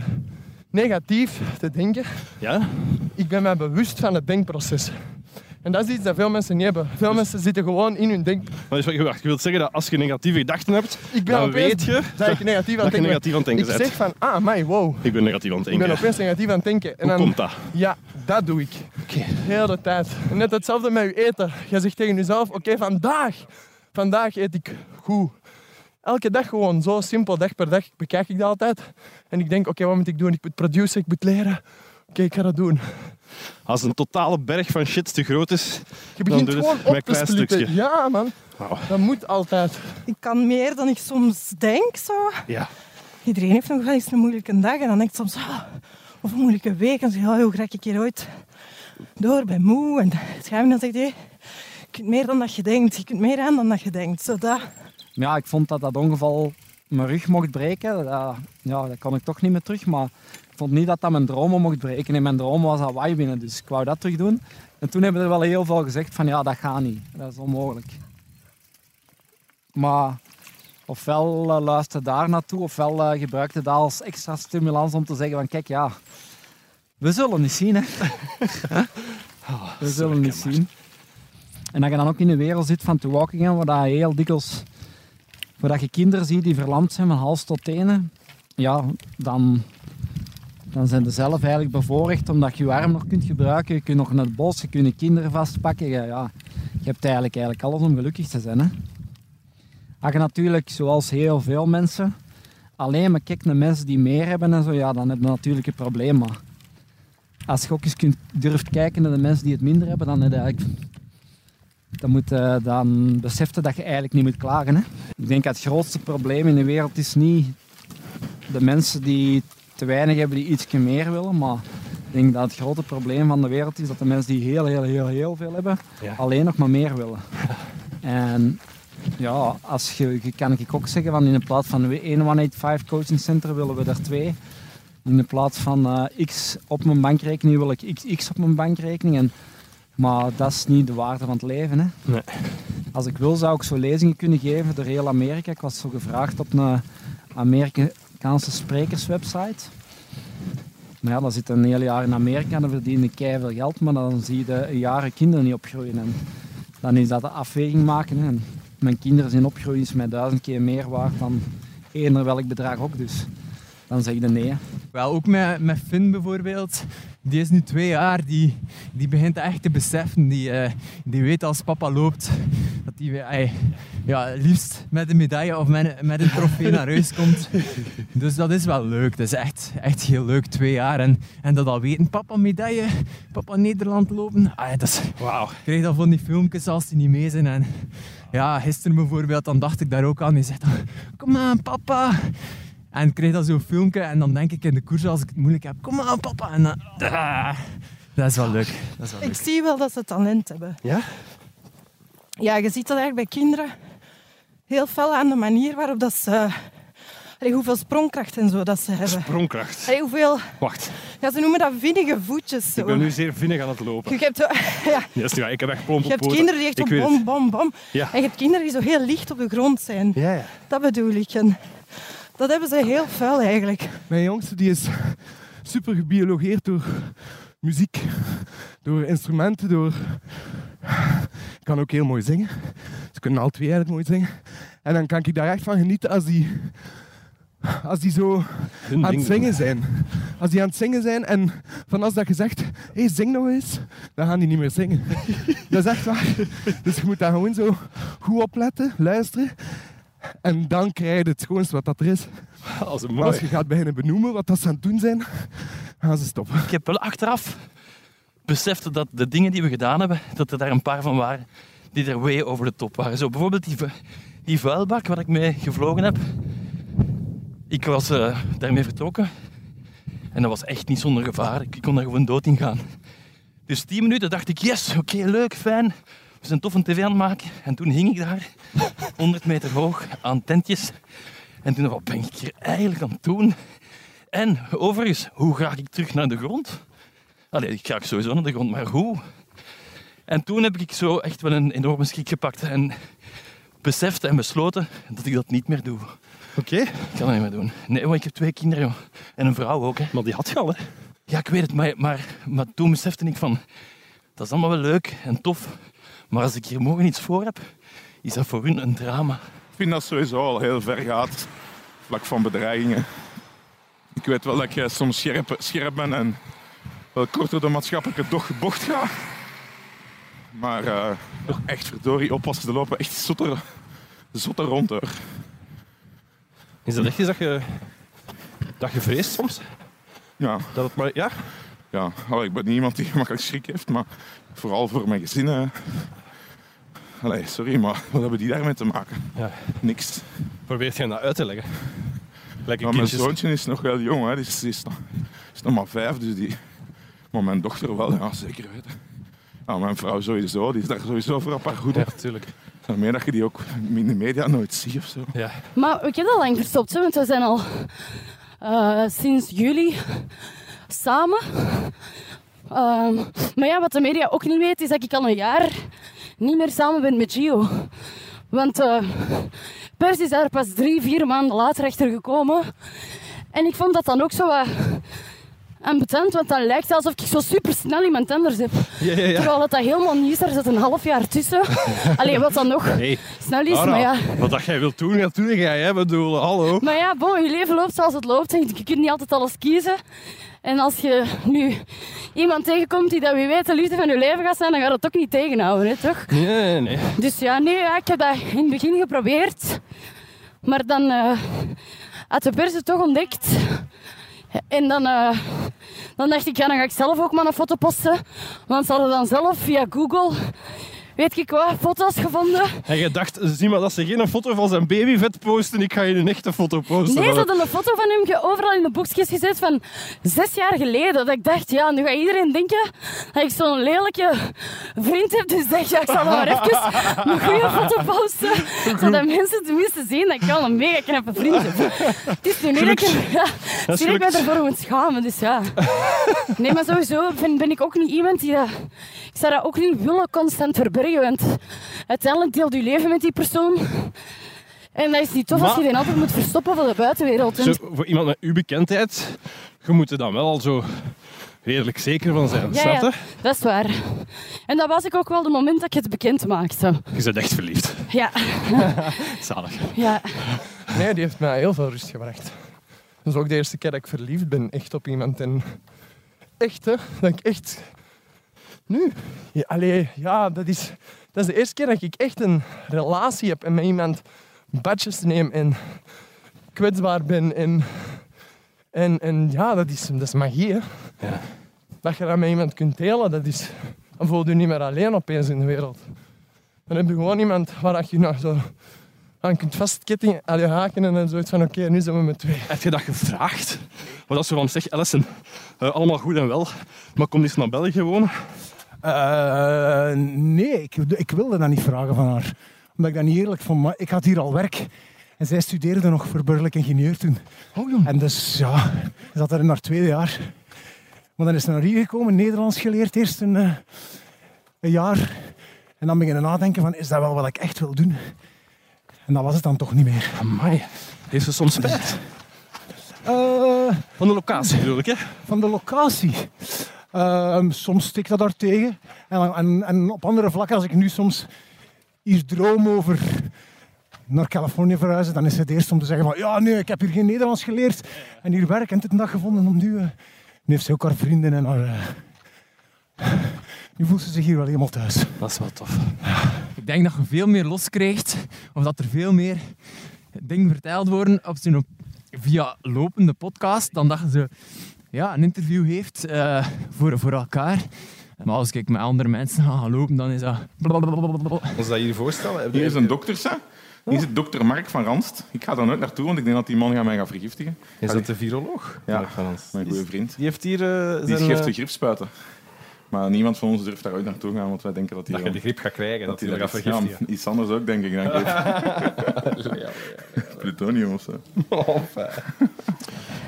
Speaker 4: negatief te denken,
Speaker 1: Ja?
Speaker 4: ik ben mij bewust van het denkproces. En dat is iets dat veel mensen niet hebben. Veel mensen zitten gewoon in hun denk...
Speaker 1: Maar dus, je wilt zeggen dat als je negatieve gedachten hebt,
Speaker 4: Ik ben
Speaker 1: dan weet je
Speaker 4: dat ik negatief aan
Speaker 1: dat je negatief aan het denken
Speaker 4: Ik
Speaker 1: bent.
Speaker 4: zeg van, ah, my, wow.
Speaker 1: Ik ben negatief aan het
Speaker 4: Ik
Speaker 1: denken.
Speaker 4: ben opeens negatief aan het denken. En
Speaker 1: Hoe
Speaker 4: dan,
Speaker 1: komt dat?
Speaker 4: Ja, dat doe ik. Heel de tijd. En net hetzelfde met je eten. Je zegt tegen jezelf, oké, vandaag, vandaag eet ik goed. Elke dag gewoon, zo simpel, dag per dag, bekijk ik dat altijd. En ik denk, oké, wat moet ik doen? Ik moet produceren, ik moet leren. Oké, ik ga dat doen.
Speaker 1: Als een totale berg van shit te groot is,
Speaker 4: Je
Speaker 1: dan
Speaker 4: begint
Speaker 1: doe je
Speaker 4: gewoon
Speaker 1: het
Speaker 4: op
Speaker 1: met een
Speaker 4: te
Speaker 1: klein
Speaker 4: splitten.
Speaker 1: stukje.
Speaker 4: Ja, man.
Speaker 1: Wauw.
Speaker 4: Dat moet altijd.
Speaker 12: Ik kan meer dan ik soms denk. Zo.
Speaker 1: Ja.
Speaker 12: Iedereen heeft nog wel eens een moeilijke dag en dan denk ik soms, ah, of een moeilijke week. En dan zeg ik, oh, hoe raak ik hier ooit door, ben moe. En het schuim dan zegt hij, je kunt meer dan dat je denkt. Je kunt meer aan dan dat je denkt. Zo dat.
Speaker 8: Ja, ik vond dat dat ongeval mijn rug mocht breken. Dat, ja, dat kon ik toch niet meer terug. Maar ik vond niet dat dat mijn dromen mocht breken. In mijn dromen was Hawaii winnen, dus ik wou dat terug doen. En toen hebben er wel heel veel gezegd van ja, dat gaat niet. Dat is onmogelijk. Maar ofwel uh, luister daar naartoe, ofwel uh, gebruik het dat als extra stimulans om te zeggen van kijk ja, we zullen eens zien hè. we zullen eens zien. En dat je dan ook in de wereld zit van Dead, waar dat heel dikwijls waar dat je kinderen ziet die verlamd zijn van hals tot tenen, ja, dan, dan zijn ze zelf eigenlijk bevoorrecht omdat je je arm nog kunt gebruiken. Je kunt nog naar het bos, je kunt kinderen vastpakken. Ja, ja, je hebt eigenlijk, eigenlijk alles om gelukkig te zijn. Hè. Als je natuurlijk, zoals heel veel mensen, alleen maar kijkt naar mensen die meer hebben en zo, ja, dan heb je natuurlijk een probleem. Maar als je ook eens kunt, durft kijken naar de mensen die het minder hebben, dan heb je eigenlijk dan, moet, uh, dan besefte dat je eigenlijk niet moet klagen. Hè? Ik denk dat het grootste probleem in de wereld is niet de mensen die te weinig hebben, die iets meer willen. Maar ik denk dat het grote probleem van de wereld is dat de mensen die heel, heel, heel, heel veel hebben,
Speaker 1: Ja.
Speaker 8: alleen nog maar meer willen. En ja, als je, je kan ik ook zeggen van in plaats van 185 coaching center willen we er twee. In plaats van uh, x op mijn bankrekening wil ik x op mijn bankrekening. En maar dat is niet de waarde van het leven. Hè.
Speaker 1: Nee.
Speaker 8: Als ik wil, zou ik zo lezingen kunnen geven door heel Amerika. Ik was zo gevraagd op een Amerikaanse sprekerswebsite. Maar ja, dan zit een heel jaar in Amerika en dan verdien ik veel geld, maar dan zie je de jaren kinderen niet opgroeien. En dan is dat een afweging maken. Hè. En mijn kinderen zijn opgroeien is mij duizend keer meer waard dan eender welk bedrag ook. Dus dan zeg je nee.
Speaker 7: Wel, ook met, met Finn bijvoorbeeld. Die is nu twee jaar, die, die begint echt te beseffen. Die, uh, die weet als papa loopt dat hij uh, ja, liefst met een medaille of met, met een trofee naar huis komt. Dus dat is wel leuk. Dat is echt, echt heel leuk, twee jaar. En, en dat al weten, papa medaille, papa Nederland lopen. Ah, dat is,
Speaker 1: Wauw.
Speaker 7: Ik krijg dan van die filmpjes als die niet mee zijn. En ja, gisteren bijvoorbeeld, dan dacht ik daar ook aan. Die zegt dan, kom aan papa. En ik kreeg dan zo'n filmpje en dan denk ik in de koers als ik het moeilijk heb, kom aan papa. En dan, ah, dat is wel leuk. Dat is wel
Speaker 12: Ik zie wel dat ze talent hebben.
Speaker 1: Ja?
Speaker 12: Ja, je ziet dat eigenlijk bij kinderen heel fel aan de manier waarop dat ze... Allee, hoeveel sprongkracht en zo dat ze hebben.
Speaker 1: Sprongkracht.
Speaker 12: Allee, hoeveel...
Speaker 1: Wacht,
Speaker 12: Ja, ze noemen dat vinnige voetjes. Zo.
Speaker 1: ik ben nu zeer vinnig aan het lopen.
Speaker 12: Je hebt, ja,
Speaker 1: Ja. Ik heb echt plomp
Speaker 12: je hebt kinderen die echt bom, bom, bom.
Speaker 1: Ja.
Speaker 12: En je hebt kinderen die zo heel licht op de grond zijn.
Speaker 1: Ja, ja.
Speaker 12: Dat bedoel ik. En dat hebben ze heel vuil eigenlijk.
Speaker 4: Mijn jongste die is super gebiologeerd door muziek, door instrumenten, door... kan ook heel mooi zingen. Ze kunnen al twee eigenlijk mooi zingen. En dan kan ik daar echt van genieten als die, als die zo
Speaker 1: Hun
Speaker 4: aan het zingen zijn. Als die aan het zingen zijn en van als dat je zegt, hé, hey, zing nog eens, dan gaan die niet meer zingen. dat is echt waar. Dus je moet daar gewoon zo goed opletten, luisteren. En dan krijg je het schoonste wat dat er is.
Speaker 1: Als een
Speaker 4: Maar als je gaat beginnen benoemen wat dat ze aan het doen zijn, gaan ze stoppen.
Speaker 11: Ik heb wel achteraf beseft dat de dingen die we gedaan hebben, dat er daar een paar van waren die er way over de top waren. Zo bijvoorbeeld die, vu- die vuilbak waar ik mee gevlogen heb. Ik was eh, daarmee vertrokken en dat was echt niet zonder gevaar. Ik kon daar gewoon dood in gaan. Dus tien minuten dacht ik, yes, oké, leuk, fijn. We zijn tof een tv aan het maken. En toen hing ik daar, 100 meter hoog, aan tentjes. En toen, wat ben ik hier eigenlijk aan het doen? En overigens, hoe ga ik terug naar de grond? Allee, ik ga sowieso naar de grond, maar hoe? En toen heb ik zo echt wel een enorme schrik gepakt en beseft en besloten dat ik dat niet meer doe.
Speaker 1: Oké.
Speaker 11: Ik kan dat niet meer doen. Nee, want ik heb twee kinderen joh. en een vrouw ook. Hè.
Speaker 1: Maar die had je al, hè?
Speaker 11: Ja, ik weet het, maar, maar, maar toen besefte ik van, dat is allemaal wel leuk en tof, maar als ik hier morgen iets voor heb, is dat voor hun een drama.
Speaker 2: Ik vind dat sowieso al heel ver gaat, vlak van bedreigingen. Ik weet wel dat ik eh, soms scherp, scherp ben en wel kort door de maatschappelijke doch- bocht ga. Maar eh, toch echt verdorie oppassen, er lopen echt zotter, zotter rond hoor.
Speaker 1: Is dat echt iets dat je, dat je vreest soms?
Speaker 2: Ja.
Speaker 1: Dat het maar, ja?
Speaker 2: Ja, allee, ik ben niet iemand die gemakkelijk schrik heeft, maar vooral voor mijn gezin. eh. Allee, sorry, maar wat hebben die daarmee te maken?
Speaker 1: Ja.
Speaker 2: Niks.
Speaker 1: Probeert je dat uit te leggen? Lekker
Speaker 2: Maar mijn
Speaker 1: kindjes.
Speaker 2: zoontje is nog wel jong, hè. Die is, die is, nog, is nog maar vijf, dus die... Maar mijn dochter wel, ja, zeker weten. Mijn vrouw sowieso, die is daar sowieso voor op haar hoede.
Speaker 1: Ja, natuurlijk.
Speaker 2: Daarmee dat je die ook in de media nooit ziet of zo.
Speaker 1: Ja.
Speaker 3: Maar ik heb dat lang verstopt, hè, want we zijn al eh, sinds juli samen. Ehm, maar ja, wat de media ook niet weet, is dat ik al een jaar niet meer samen ben met Gio. Want eh, Pers is daar pas drie, vier maanden later achter gekomen. En ik vond dat dan ook zo wat ambetant, want dan lijkt het alsof ik zo super snel iemand anders heb.
Speaker 1: Ja, ja, ja.
Speaker 3: Terwijl dat, dat helemaal niet is, daar zit een half jaar tussen. Alleen wat dan nog snel is, maar ja.
Speaker 1: Wat dat jij wilt doen, dat doe jij. Hè? bedoel, hallo.
Speaker 3: Maar ja, bon, je leven loopt zoals het loopt. En je kunt niet altijd alles kiezen. En als je nu iemand tegenkomt die dat wie weet de liefde van je leven gaat zijn, dan gaat het ook niet tegenhouden, hè, toch?
Speaker 1: Nee, nee.
Speaker 3: Dus ja, nee, ja, ik heb dat in het begin geprobeerd. Maar dan eh, had de pers het toch ontdekt. En dan, eh, dan dacht ik, ja, dan ga ik zelf ook maar een foto posten. Want ze hadden dan zelf via Google, weet ik wat, foto's gevonden.
Speaker 1: En je dacht, zie maar dat ze geen foto van zijn babyvet posten, ik ga je een echte foto posten.
Speaker 3: Nee, ze hadden een foto van hem overal in de boekjes gezet van zes jaar geleden. Dat ik dacht, ja, nu gaat iedereen denken dat ik zo'n lelijke vriend heb. Dus dacht ja, ik zal maar even een goede foto posten. Zodat mensen tenminste zien dat ik al een mega knappe vriend heb. Het is nu niet dat ik, ja,
Speaker 1: Dat
Speaker 3: ik mij ervoor moet schamen. Dus ja. Nee, maar sowieso ben, ben ik ook niet iemand die dat... Ik zou dat ook niet willen constant verbergen, want uiteindelijk deelt je leven met die persoon. En dat is niet tof als je die altijd moet verstoppen voor de buitenwereld.
Speaker 1: Zo, voor iemand met uw bekendheid, je moet er dan wel al zo redelijk zeker van zijn,
Speaker 3: ja,
Speaker 1: snap je?
Speaker 3: ja, dat is waar. En dat was ik ook wel de moment dat ik het bekend maakte.
Speaker 1: Je bent echt verliefd.
Speaker 3: Ja,
Speaker 1: Zalig.
Speaker 3: ja.
Speaker 4: Nee, die heeft mij heel veel rust gebracht. Dat is ook de eerste keer dat ik verliefd ben echt op iemand. En echt, hè. Dat ik echt... Nu? Ja, allee, ja, dat is, dat is de eerste keer dat ik echt een relatie heb en met iemand badjes neem en kwetsbaar ben. En, en, en ja, dat is, dat is magie, hè.
Speaker 1: Ja.
Speaker 4: Dat je dat met iemand kunt delen, dat is... Dan voel je je niet meer alleen opeens in de wereld. Dan heb je gewoon iemand waar je nou zo aan kunt vastkettingen, allee, haken en zoiets van oké, nu zijn we met twee.
Speaker 1: Heb je dat gevraagd? Maar dat ze van zeg, Alison, eh, allemaal goed en wel, maar kom eens naar België wonen.
Speaker 10: Eh, nee, ik, ik wilde dat niet vragen van haar. Omdat ik dat niet eerlijk vond. Maar ik had hier al werk. En zij studeerde nog voor burgerlijk ingenieur toen.
Speaker 1: Oh jong.
Speaker 10: En dus ja, ze zat er in haar tweede jaar. Maar dan is ze naar hier gekomen, Nederlands geleerd eerst een, eh, een jaar. En dan beginnen nadenken van, is dat wel wat ik echt wil doen? En dat was het dan toch niet meer.
Speaker 1: Amai, heeft ze soms spijt?
Speaker 10: Eh,
Speaker 1: Van de locatie bedoel ik, hè?
Speaker 10: van de locatie. Ehm, soms stikt dat daar tegen. En, en, en op andere vlakken, als ik nu soms hier droom over naar Californië verhuizen, dan is het eerst om te zeggen van ja, nee, ik heb hier geen Nederlands geleerd en hier werk en dit en dat gevonden om nu... eh, nu heeft ze ook haar vrienden en haar... eh, nu voelt ze zich hier wel helemaal thuis.
Speaker 1: Dat is wel tof.
Speaker 7: Ik denk dat je veel meer loskrijgt, of dat er veel meer dingen verteld worden op via lopende podcast, dan dat je zo, ja, een interview heeft eh, voor, voor elkaar. Maar als ik met andere mensen ga lopen, dan is dat...
Speaker 6: Ons dat hier voorstellen?
Speaker 2: Hier
Speaker 6: je-
Speaker 2: is een dokter, hè. Hier zit dokter Mark van Ranst. Ik ga daar nooit naartoe, want ik denk dat die man gaat mij gaan vergiftigen.
Speaker 6: Is dat de viroloog?
Speaker 2: Ja,
Speaker 6: Mark van ons?
Speaker 2: mijn goede vriend.
Speaker 6: Die heeft hier eh,
Speaker 2: Die
Speaker 6: zijn,
Speaker 2: geeft
Speaker 6: eh,
Speaker 2: de griepspuiten. Maar niemand van ons durft daar ooit naartoe gaan, want wij denken dat hij
Speaker 6: dat je
Speaker 2: dan-
Speaker 6: de griep gaat krijgen, dat,
Speaker 2: dat
Speaker 6: hij
Speaker 2: hij
Speaker 6: dat gaat
Speaker 2: is.
Speaker 6: vergiftigen.
Speaker 2: Ja, iets anders ook, denk ik. Denk ik. Plutonium of zo.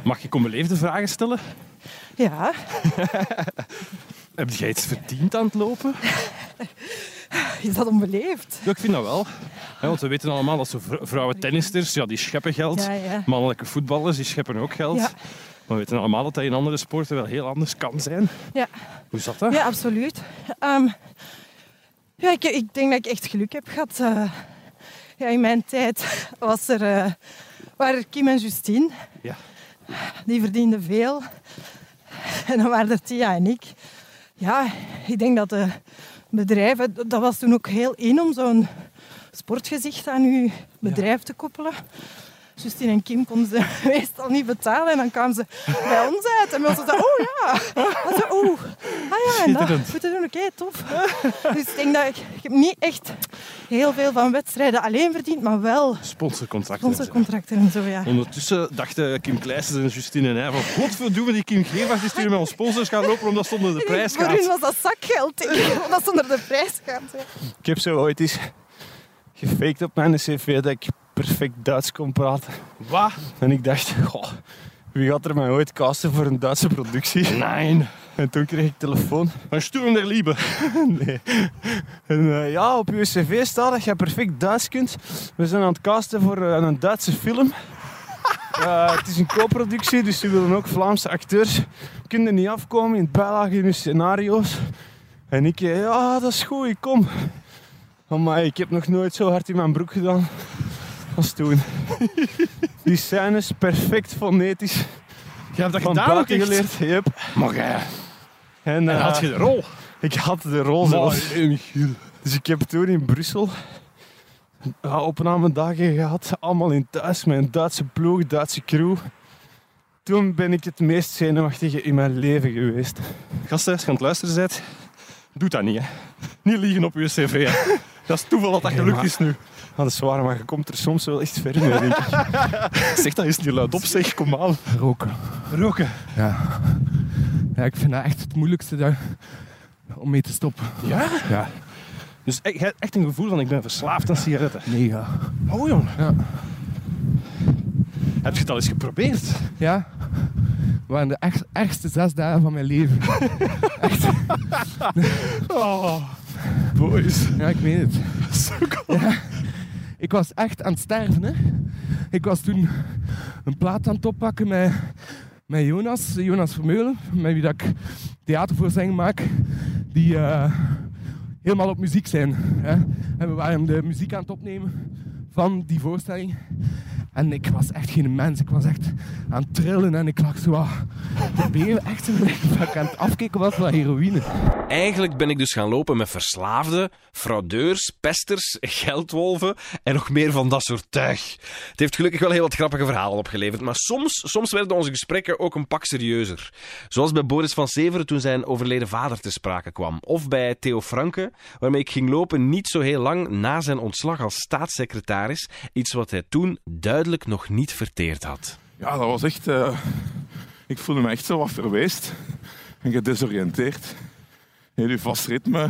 Speaker 1: Mag ik onbeleefde vragen stellen?
Speaker 12: Ja,
Speaker 1: Heb jij iets verdiend aan het lopen?
Speaker 12: is dat onbeleefd?
Speaker 1: Ja, ik vind dat wel. Ja, want we weten allemaal dat zo vrouwen tennisters, ja, die scheppen geld.
Speaker 12: Ja, ja.
Speaker 1: Mannelijke voetballers, die scheppen ook geld. Maar we weten allemaal dat dat in andere sporten wel heel anders kan zijn.
Speaker 12: Ja.
Speaker 1: Hoe zat dat?
Speaker 12: Ja, absoluut. Ehm, ja, ik, ik denk dat ik echt geluk heb gehad. Eh, ja, in mijn tijd was er, eh, waren er Kim en Justine.
Speaker 1: Ja.
Speaker 12: Die verdienden veel. En dan waren er Tia en ik. Ja, ik denk dat de bedrijven... Dat was toen ook heel in om zo'n sportgezicht aan uw bedrijf te koppelen. Justine en Kim konden ze meestal niet betalen. En dan kwamen ze bij ons uit. En we zeiden, oh ja. En zo, oeh. Ah ja, en dat
Speaker 1: Schitterend.
Speaker 12: moeten doen. Oké, tof. Dus ik denk dat ik, ik heb niet echt heel veel van wedstrijden alleen verdiend, maar wel
Speaker 1: Sponsorcontracten.
Speaker 12: sponsorcontracten en zo, ja.
Speaker 1: Ondertussen dachten Kim Kleisters en Justine en hij van godverdomme die Kim Gevaert is hier met ons sponsors gaan lopen omdat ze onder de prijs
Speaker 12: Voor hun
Speaker 1: gaat.
Speaker 12: was dat zakgeld, denk ik, omdat ze onder de prijs gaat. Ja.
Speaker 9: Ik heb zo ooit eens gefaked op mijn cv dat ik perfect Duits kon praten.
Speaker 1: Wat?
Speaker 9: En ik dacht, goh, wie gaat er mij ooit casten voor een Duitse productie?
Speaker 1: Nee.
Speaker 9: En toen kreeg ik telefoon.
Speaker 1: Van Sturm der Liebe.
Speaker 9: nee. En eh, ja, op uw cv staat dat je perfect Duits kunt. We zijn aan het casten voor eh, een Duitse film. Eh, het is een co-productie, dus ze willen ook Vlaamse acteurs. Kunnen niet afkomen in het bijlage in hun scenario's. En ik, ja, dat is goed, ik kom. Maar ik heb nog nooit zo hard in mijn broek gedaan als toen. Die scènes perfect fonetisch.
Speaker 1: Je hebt dat
Speaker 9: Van
Speaker 1: gedaan ook
Speaker 9: geleerd. Yep.
Speaker 1: Maar jij...
Speaker 9: En,
Speaker 1: En
Speaker 9: eh,
Speaker 1: had je de rol?
Speaker 9: Ik had de rol
Speaker 1: eh, Michiel.
Speaker 9: Dus ik heb toen in Brussel ja, opnamedagen gehad. Allemaal in thuis met een Duitse ploeg, Duitse crew. Toen ben ik het meest zenuwachtige in mijn leven geweest.
Speaker 1: Gasten, als je aan het luisteren bent, doe dat niet. Hè. Niet liegen op je cv. Hè. Dat is toeval dat dat gelukt is nu.
Speaker 9: Ja, dat is waar, maar je komt er soms wel echt ver mee, denk ik.
Speaker 1: Zeg, dat is niet luid op, zeg. Kom aan.
Speaker 4: Roken.
Speaker 1: Roken.
Speaker 4: Ja. ja, ik vind dat echt het moeilijkste daar, om mee te stoppen.
Speaker 1: Ja?
Speaker 4: Ja.
Speaker 1: Dus e- hebt echt een gevoel van ik ben verslaafd aan sigaretten.
Speaker 4: Mega.
Speaker 1: Oh, jong.
Speaker 4: Ja.
Speaker 1: Heb je het al eens geprobeerd?
Speaker 4: Ja. Het waren de erg- ergste zes dagen van mijn leven. echt.
Speaker 1: Oh, boys.
Speaker 4: Ja, ik weet het. Ja. Ik was echt aan het sterven. Hè. Ik was toen een plaat aan het oppakken met, met Jonas, Jonas Vermeulen, met wie dat ik theatervoorstellingen maak, die eh, helemaal op muziek zijn. Hè. En we waren de muziek aan het opnemen van die voorstelling. En ik was echt geen mens. Ik was echt aan het trillen en ik lag zo ah, de benen echt zo ik aan het afkicken van heroïne.
Speaker 6: Eigenlijk ben ik dus gaan lopen met verslaafden, fraudeurs, pesters, geldwolven en nog meer van dat soort tuig. Het heeft gelukkig wel heel wat grappige verhalen opgeleverd, maar soms, soms werden onze gesprekken ook een pak serieuzer. Zoals bij Boris van Severen toen zijn overleden vader te sprake kwam. Of bij Theo Franke, waarmee ik ging lopen niet zo heel lang na zijn ontslag als staatssecretaris. Iets wat hij toen duidelijk nog niet verteerd had.
Speaker 2: Ja, dat was echt... eh, ik voelde me echt zo wat verweest en gedesoriënteerd. Heel uw vast ritme.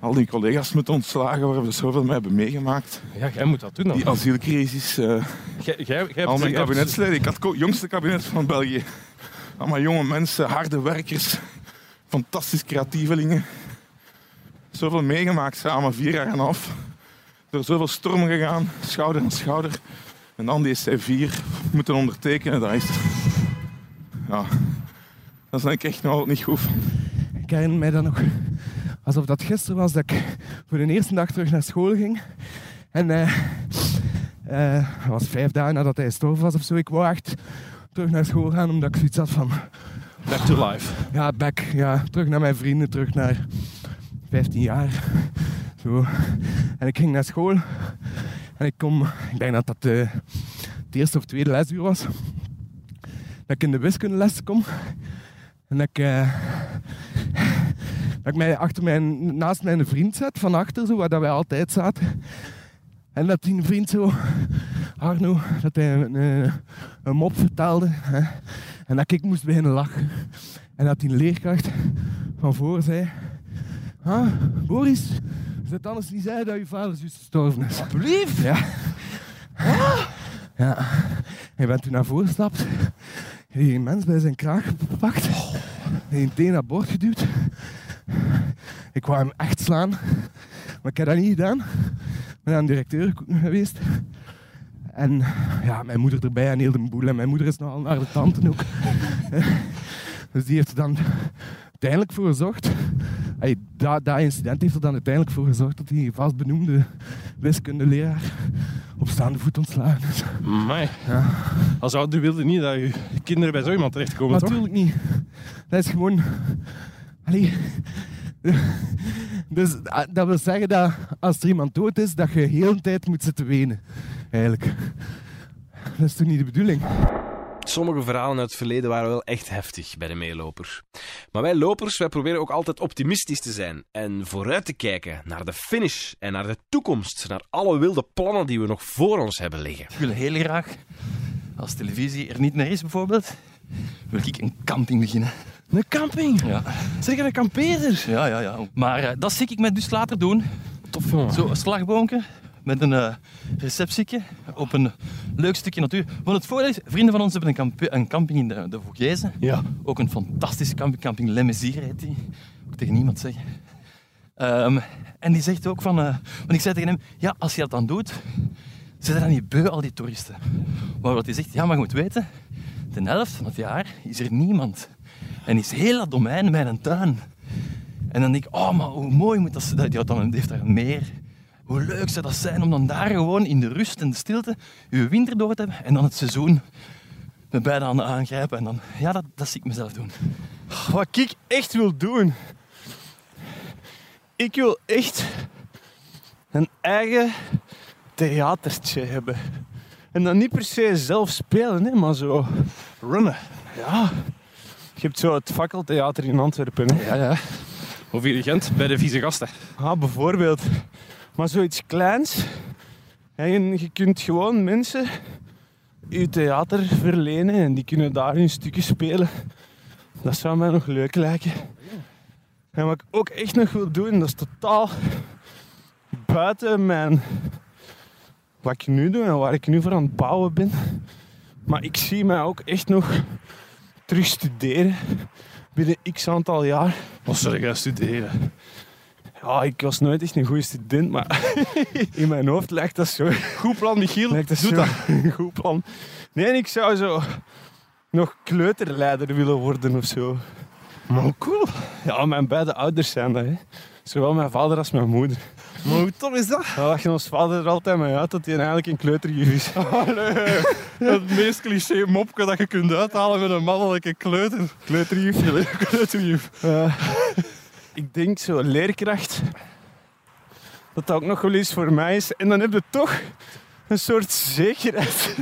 Speaker 2: Al die collega's moeten ontslagen waar we zoveel mee hebben meegemaakt.
Speaker 1: Ja, jij moet dat doen dan.
Speaker 2: Die asielcrisis. eh,
Speaker 1: jij, jij hebt-
Speaker 2: al mijn kabinetsleden. Ik had het jongste kabinet van België. Allemaal jonge mensen, harde werkers. Fantastisch creatievelingen. Zoveel meegemaakt samen, vier jaar en een half. Door zoveel stormen gegaan, schouder aan schouder. En dan die C4 moeten ondertekenen, dat is... Ja, dat is denk ik echt nog niet goed van.
Speaker 4: Ik herinner mij dan nog alsof dat gisteren was dat ik voor de eerste dag terug naar school ging. En eh eh, dat was vijf dagen nadat hij gestorven was of zo. Ik wou echt terug naar school gaan omdat ik zoiets had van...
Speaker 1: Back to life.
Speaker 4: Ja, back. Ja, terug naar mijn vrienden, terug naar 15 jaar. Zo. En ik ging naar school. En ik kom, ik denk dat dat de, het eerste of tweede lesuur was. Dat ik in de wiskundeles kom. En dat ik, eh, dat ik mij achter mijn, naast mijn vriend zet, van achter, zo, waar dat wij altijd zaten. En dat die vriend zo, Arno, dat hij een, een, een mop vertelde. Hè, en dat ik moest beginnen lachen. En dat die leerkracht van voor zei... Ah, Boris, is het anders niet zei dat je vader juist gestorven is?
Speaker 11: Alsjeblieft.
Speaker 4: Ja. Ja. Hij bent toen naar voren gestapt. Die mens bij zijn kraag gepakt. Hij een teen naar boord geduwd. Ik wou hem echt slaan. Maar ik heb dat niet gedaan. Ik ben aan de directeur geweest. En ja, mijn moeder erbij en heel de boel. En mijn moeder is nogal naar de tante ook. Dus die heeft er dan uiteindelijk voor gezorgd. Dat, dat incident heeft er dan uiteindelijk voor gezorgd dat die vastbenoemde wiskundeleraar op staande voet ontslagen is.
Speaker 1: Amai.
Speaker 4: Ja.
Speaker 1: Als ouder wilde niet dat je kinderen bij zo iemand terechtkomen, toch?
Speaker 4: Natuurlijk niet. Dat is gewoon. Allee. Dus ah, dat wil zeggen dat als er iemand dood is, dat je heel de tijd moet zitten wenen. Eigenlijk. Dat is toch niet de bedoeling?
Speaker 6: Sommige verhalen uit het verleden waren wel echt heftig bij de meeloper. Maar wij lopers, wij proberen ook altijd optimistisch te zijn en vooruit te kijken naar de finish en naar de toekomst, naar alle wilde plannen die we nog voor ons hebben liggen.
Speaker 11: Ik wil heel graag, als televisie er niet meer is bijvoorbeeld, wil ik een camping beginnen.
Speaker 4: Een camping?
Speaker 11: Ja.
Speaker 4: Zeg een kampeerder?
Speaker 11: Ja, ja, ja. Maar eh, dat zie ik mij dus later doen.
Speaker 4: Tof, jongen.
Speaker 11: Zo een slagboomke met een uh, receptieke op een leuk stukje natuur. Want het voordeel is, vrienden van ons hebben een, een camping in de, de.
Speaker 4: Ja.
Speaker 11: Ook een fantastische camping, camping Le Mezire heet die. Ook tegen niemand zeggen. Ehm, en die zegt ook van, uh, want ik zei tegen hem, ja, als je dat dan doet, zijn dan niet beu al die toeristen. Maar wat hij zegt, ja, maar je moet weten, de helft van het jaar is er niemand. En is heel dat domein mijn tuin. En dan denk ik, oh, maar hoe mooi moet dat dan heeft daar een meer. Hoe leuk zou dat zijn om dan daar gewoon in de rust en de stilte je winter door te hebben en dan het seizoen met beide handen aangrijpen. En dan, ja, dat, dat zie ik mezelf doen.
Speaker 9: Wat ik echt wil doen. Ik wil echt een eigen theatertje hebben. En dan niet per se zelf spelen, hè, maar zo runnen. Ja. Je hebt zo het fakkeltheater in Antwerpen. Hè.
Speaker 1: Ja, ja. Of hier in Gent, bij de vieze gasten.
Speaker 9: Ah, bijvoorbeeld. Maar zoiets kleins. En je kunt gewoon mensen je theater verlenen en die kunnen daar hun stukje spelen. Dat zou mij nog leuk lijken. En wat ik ook echt nog wil doen, dat is totaal buiten mijn... Wat ik nu doe en waar ik nu voor aan het bouwen ben. Maar ik zie mij ook echt nog terug studeren binnen x aantal jaar.
Speaker 1: Wat zou jij studeren?
Speaker 9: Ja, ik was nooit echt een goede student, maar in mijn hoofd lijkt dat zo.
Speaker 1: Goed plan, Michiel.
Speaker 9: Lijkt dat
Speaker 1: Doe
Speaker 9: zo
Speaker 1: dat.
Speaker 9: goed plan. Nee, ik zou zo nog kleuterleider willen worden of zo.
Speaker 1: Maar cool.
Speaker 9: Ja, mijn beide ouders zijn dat, hè. Zowel mijn vader als mijn moeder.
Speaker 1: Maar hoe tof is dat?
Speaker 9: Ja, lachen ons vader er altijd mee uit dat hij eigenlijk een kleuterjuf is.
Speaker 1: Allee, het meest cliché mopje dat je kunt uithalen met een mannelijke kleuter.
Speaker 9: Kleuterjuf.
Speaker 1: Kleuterjuf.
Speaker 9: Ik denk zo, leerkracht, dat dat ook nog wel eens voor mij is. En dan heb je toch een soort zekerheid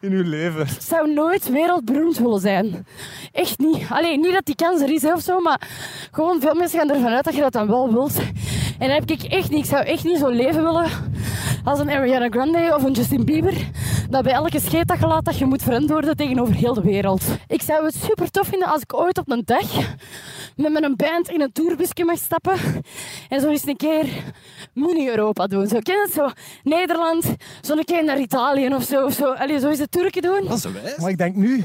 Speaker 9: in je leven.
Speaker 3: Ik zou nooit wereldberoemd willen zijn. Echt niet. Alleen niet dat die kans er is of zo, maar gewoon veel mensen gaan ervan uit dat je dat dan wel wilt. En heb ik echt niet. Ik zou echt niet zo leven willen als een Ariana Grande of een Justin Bieber. Dat bij elke scheet dat je laat, dat je moet verantwoorden tegenover heel de wereld. Ik zou het super tof vinden als ik ooit op een dag met mijn band in een tourbusje mag stappen en zo eens een keer mini-Europa doen. Zo, ken je? Zo Nederland, zo een keer naar Italië of zo. Of zo. Allee, zo eens de Turken doen.
Speaker 1: Dat is wijs.
Speaker 10: Maar ik denk nu,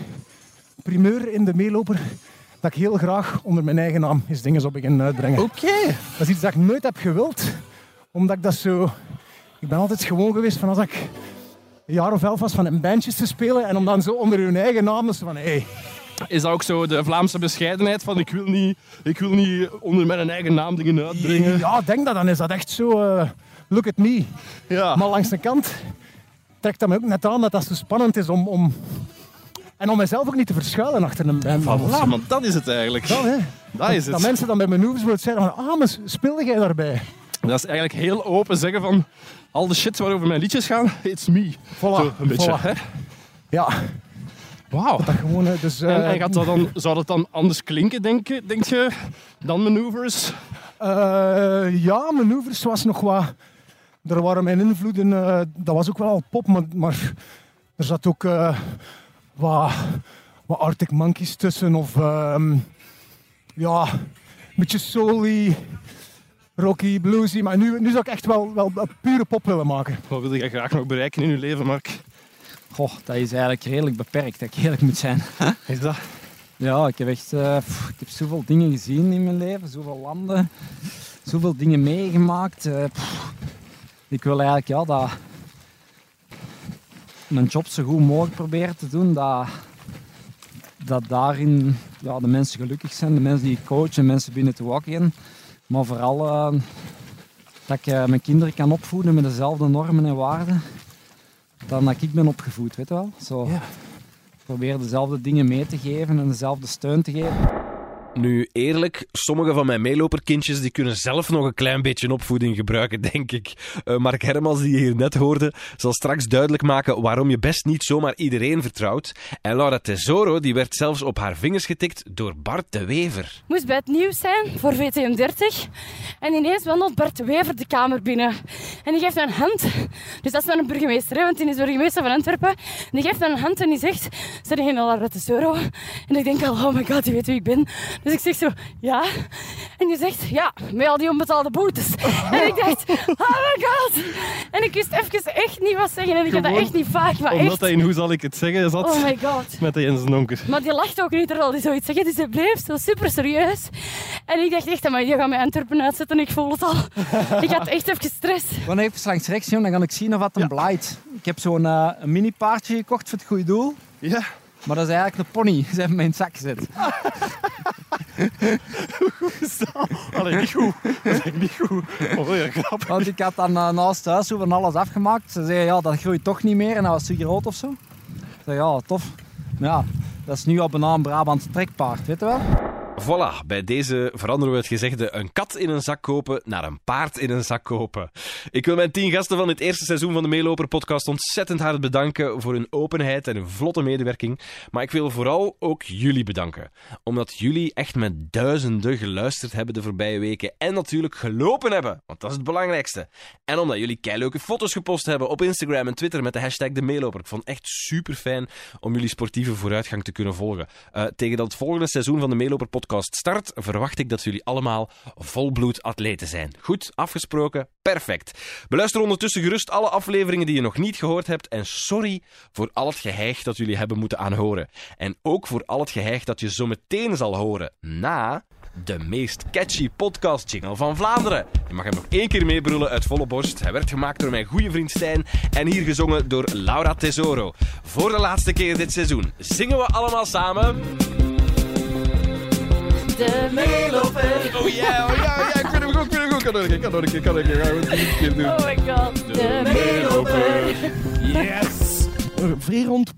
Speaker 10: primeur in de meeloper, dat ik heel graag onder mijn eigen naam eens dingen zou beginnen uitbrengen.
Speaker 1: Oké.
Speaker 10: Dat is iets dat ik nooit heb gewild, omdat ik dat zo... Ik ben altijd gewoon geweest van als ik een jaar of elf was van in bandjes te spelen en om dan zo onder hun eigen naam dus van hey,
Speaker 1: Is dat ook zo de Vlaamse bescheidenheid van ik wil niet, ik wil niet onder mijn eigen naam dingen uitbrengen?
Speaker 10: Ja, denk dat dan is dat echt zo. eh, look at me.
Speaker 1: Ja.
Speaker 10: Maar langs de kant trekt dat me ook net aan dat dat zo spannend is om. om en om mezelf ook niet te verschuilen achter een band.
Speaker 1: Voilà, want dat is het eigenlijk.
Speaker 10: Dat, hè.
Speaker 1: Dat is
Speaker 10: Dat
Speaker 1: het.
Speaker 10: mensen dan bij hoeves willen zeggen van, ah, maar speelde jij daarbij?
Speaker 1: Dat is eigenlijk heel open zeggen van al de shit waarover mijn liedjes gaan, it's me.
Speaker 10: Voilà,
Speaker 1: Zo, een beetje.
Speaker 10: voilà.
Speaker 1: Hè?
Speaker 10: Ja,
Speaker 1: Wauw.
Speaker 10: dat gewoon... eh, Dus, eh,
Speaker 1: En, en gaat dat dan, zou dat dan anders klinken, denk je, denk je dan maneuvers?
Speaker 10: Eh, ja, manoeuvres was nog wat... Er waren mijn invloeden, dat was ook wel al pop, maar, maar er zat ook wat, wat Arctic Monkeys tussen. Of ehm, ja, een beetje soul rocky, bluesy. Maar nu, nu zou ik echt wel, wel een pure pop willen maken.
Speaker 1: Wat wil je graag nog bereiken in je leven, Mark?
Speaker 8: Goh, dat is eigenlijk redelijk beperkt, dat ik eerlijk moet zijn.
Speaker 1: Is dat?
Speaker 8: Ja, ik heb echt eh, pff, ik heb zoveel dingen gezien in mijn leven, zoveel landen, zoveel dingen meegemaakt. eh, pff. ik wil eigenlijk ja, dat mijn job zo goed mogelijk proberen te doen. Dat, dat daarin ja, de mensen gelukkig zijn, de mensen die ik coach en mensen binnen te walk in. Maar vooral eh, dat ik eh, mijn kinderen kan opvoeden met dezelfde normen en waarden dan dat ik ben opgevoed, weet je wel. Zo, Probeer dezelfde dingen mee te geven en dezelfde steun te geven.
Speaker 6: Nu, eerlijk, sommige van mijn meeloperkindjes die kunnen zelf nog een klein beetje opvoeding gebruiken, denk ik. Eh, Mark Hermans, die je hier net hoorde, zal straks duidelijk maken waarom je best niet zomaar iedereen vertrouwt. En Laura Tesoro, die werd zelfs op haar vingers getikt door Bart de Wever.
Speaker 3: moest bij het nieuws zijn voor VTM30. En ineens wandelt Bert de Wever de kamer binnen. En die geeft een hand. Dus dat is dan een burgemeester, hè, want die is burgemeester van Antwerpen. En die geeft een hand en die zegt, zijn geen Laurette euro? En ik denk al, oh my god, die weet wie ik ben. Dus ik zeg zo, ja. En die zegt, ja, met al die onbetaalde boetes. En ik dacht, oh my god. En ik wist even echt niet wat zeggen. En ik had dat echt niet vaak, maar
Speaker 1: Omdat
Speaker 3: echt.
Speaker 1: hij in hoe zal ik het zeggen zat
Speaker 3: Oh my god.
Speaker 1: met de Jens Donker.
Speaker 3: Maar die lacht ook niet terwijl hij zoiets zegt. Dus hij bleef zo super serieus. En ik dacht echt, maar die gaat mij Antwerpen uitzetten. Ik voel het al. ik had echt even stress.
Speaker 8: Gewoon even langs rechts, jong, dan kan ik zien of wat hem blaait. Ik heb zo'n eh, een mini paardje gekocht voor het goede doel.
Speaker 1: Ja.
Speaker 8: Maar dat is eigenlijk een pony. Ze hebben me in het zak gezet.
Speaker 1: Allee, niet goed. Dat is niet goed. Oh, ja, grap.
Speaker 8: Want ik had dan uh, naast thuis zo van alles afgemaakt. Ze zeiden, ja, dat groeit toch niet meer. En dat was zo groot of zo. Ik zei, ja, tof. Maar ja, dat is nu al bijna een Brabants trekpaard, weet je wel?
Speaker 6: Voilà, bij deze veranderen we het gezegde een kat in een zak kopen naar een paard in een zak kopen. Ik wil mijn tien gasten van het eerste seizoen van de Meeloper podcast ontzettend hard bedanken voor hun openheid en hun vlotte medewerking. Maar ik wil vooral ook jullie bedanken. Omdat jullie echt met duizenden geluisterd hebben de voorbije weken en natuurlijk gelopen hebben, want dat is het belangrijkste. En omdat jullie keileuke foto's gepost hebben op Instagram en Twitter met de hashtag de Meeloper. Ik vond het echt super fijn om jullie sportieve vooruitgang te kunnen volgen. Eh, tegen dat volgende seizoen van de Meeloper podcast start, verwacht ik dat jullie allemaal volbloed atleten zijn. Goed, afgesproken, perfect. Beluister ondertussen gerust alle afleveringen die je nog niet gehoord hebt en sorry voor al het geheig dat jullie hebben moeten aanhoren. En ook voor al het geheig dat je zo meteen zal horen na de meest catchy podcast jingle van Vlaanderen. Je mag hem nog één keer meebrullen uit volle borst. Hij werd gemaakt door mijn goede vriend Stijn en hier gezongen door Laura Tesoro. Voor de laatste keer dit seizoen zingen we allemaal samen...
Speaker 3: De meeloper.
Speaker 1: Oh ja, oh ja, oh ja, ik vind hem goed, ik vind hem goed. Kan nog een keer, kan nog een keer, kan nog een keer. Gaan we het een keer doen.
Speaker 3: Oh my god. De meeloper.
Speaker 1: Yes!
Speaker 4: Een vrij rond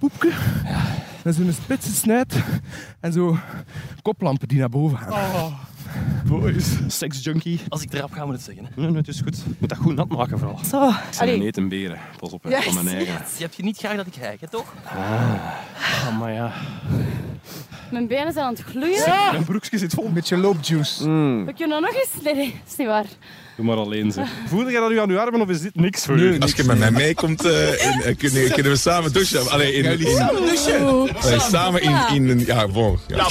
Speaker 4: Met zo'n spitse snuit. En zo koplampen die naar boven gaan.
Speaker 1: Oh. Boys, sex junkie. Als ik erop ga, moet het zeggen. hè. Nee, nee, het is goed. Ik moet dat goed nat maken vooral.
Speaker 12: Zo.
Speaker 1: Ik ben een etenberen. Pas op,
Speaker 12: Ja,
Speaker 1: van mijn eigen.
Speaker 11: Je hebt je niet graag dat ik hijk, hè, toch?
Speaker 1: Ah, maar ja.
Speaker 3: Mijn benen zijn aan het gloeien.
Speaker 1: Mijn broekje zit vol.
Speaker 10: Een beetje loopjuice.
Speaker 3: We kunnen nog eens... Nee, nee, is niet waar.
Speaker 1: Doe maar alleen, zeg. Voelde jij dat nu aan je armen of is dit niks voor u?
Speaker 13: Als je met mij meekomt, in- eh, kunnen, kunnen we samen douchen. Allee, in, in,
Speaker 3: Oeh.
Speaker 13: allee, samen in, in een... Ja, bon. Ja.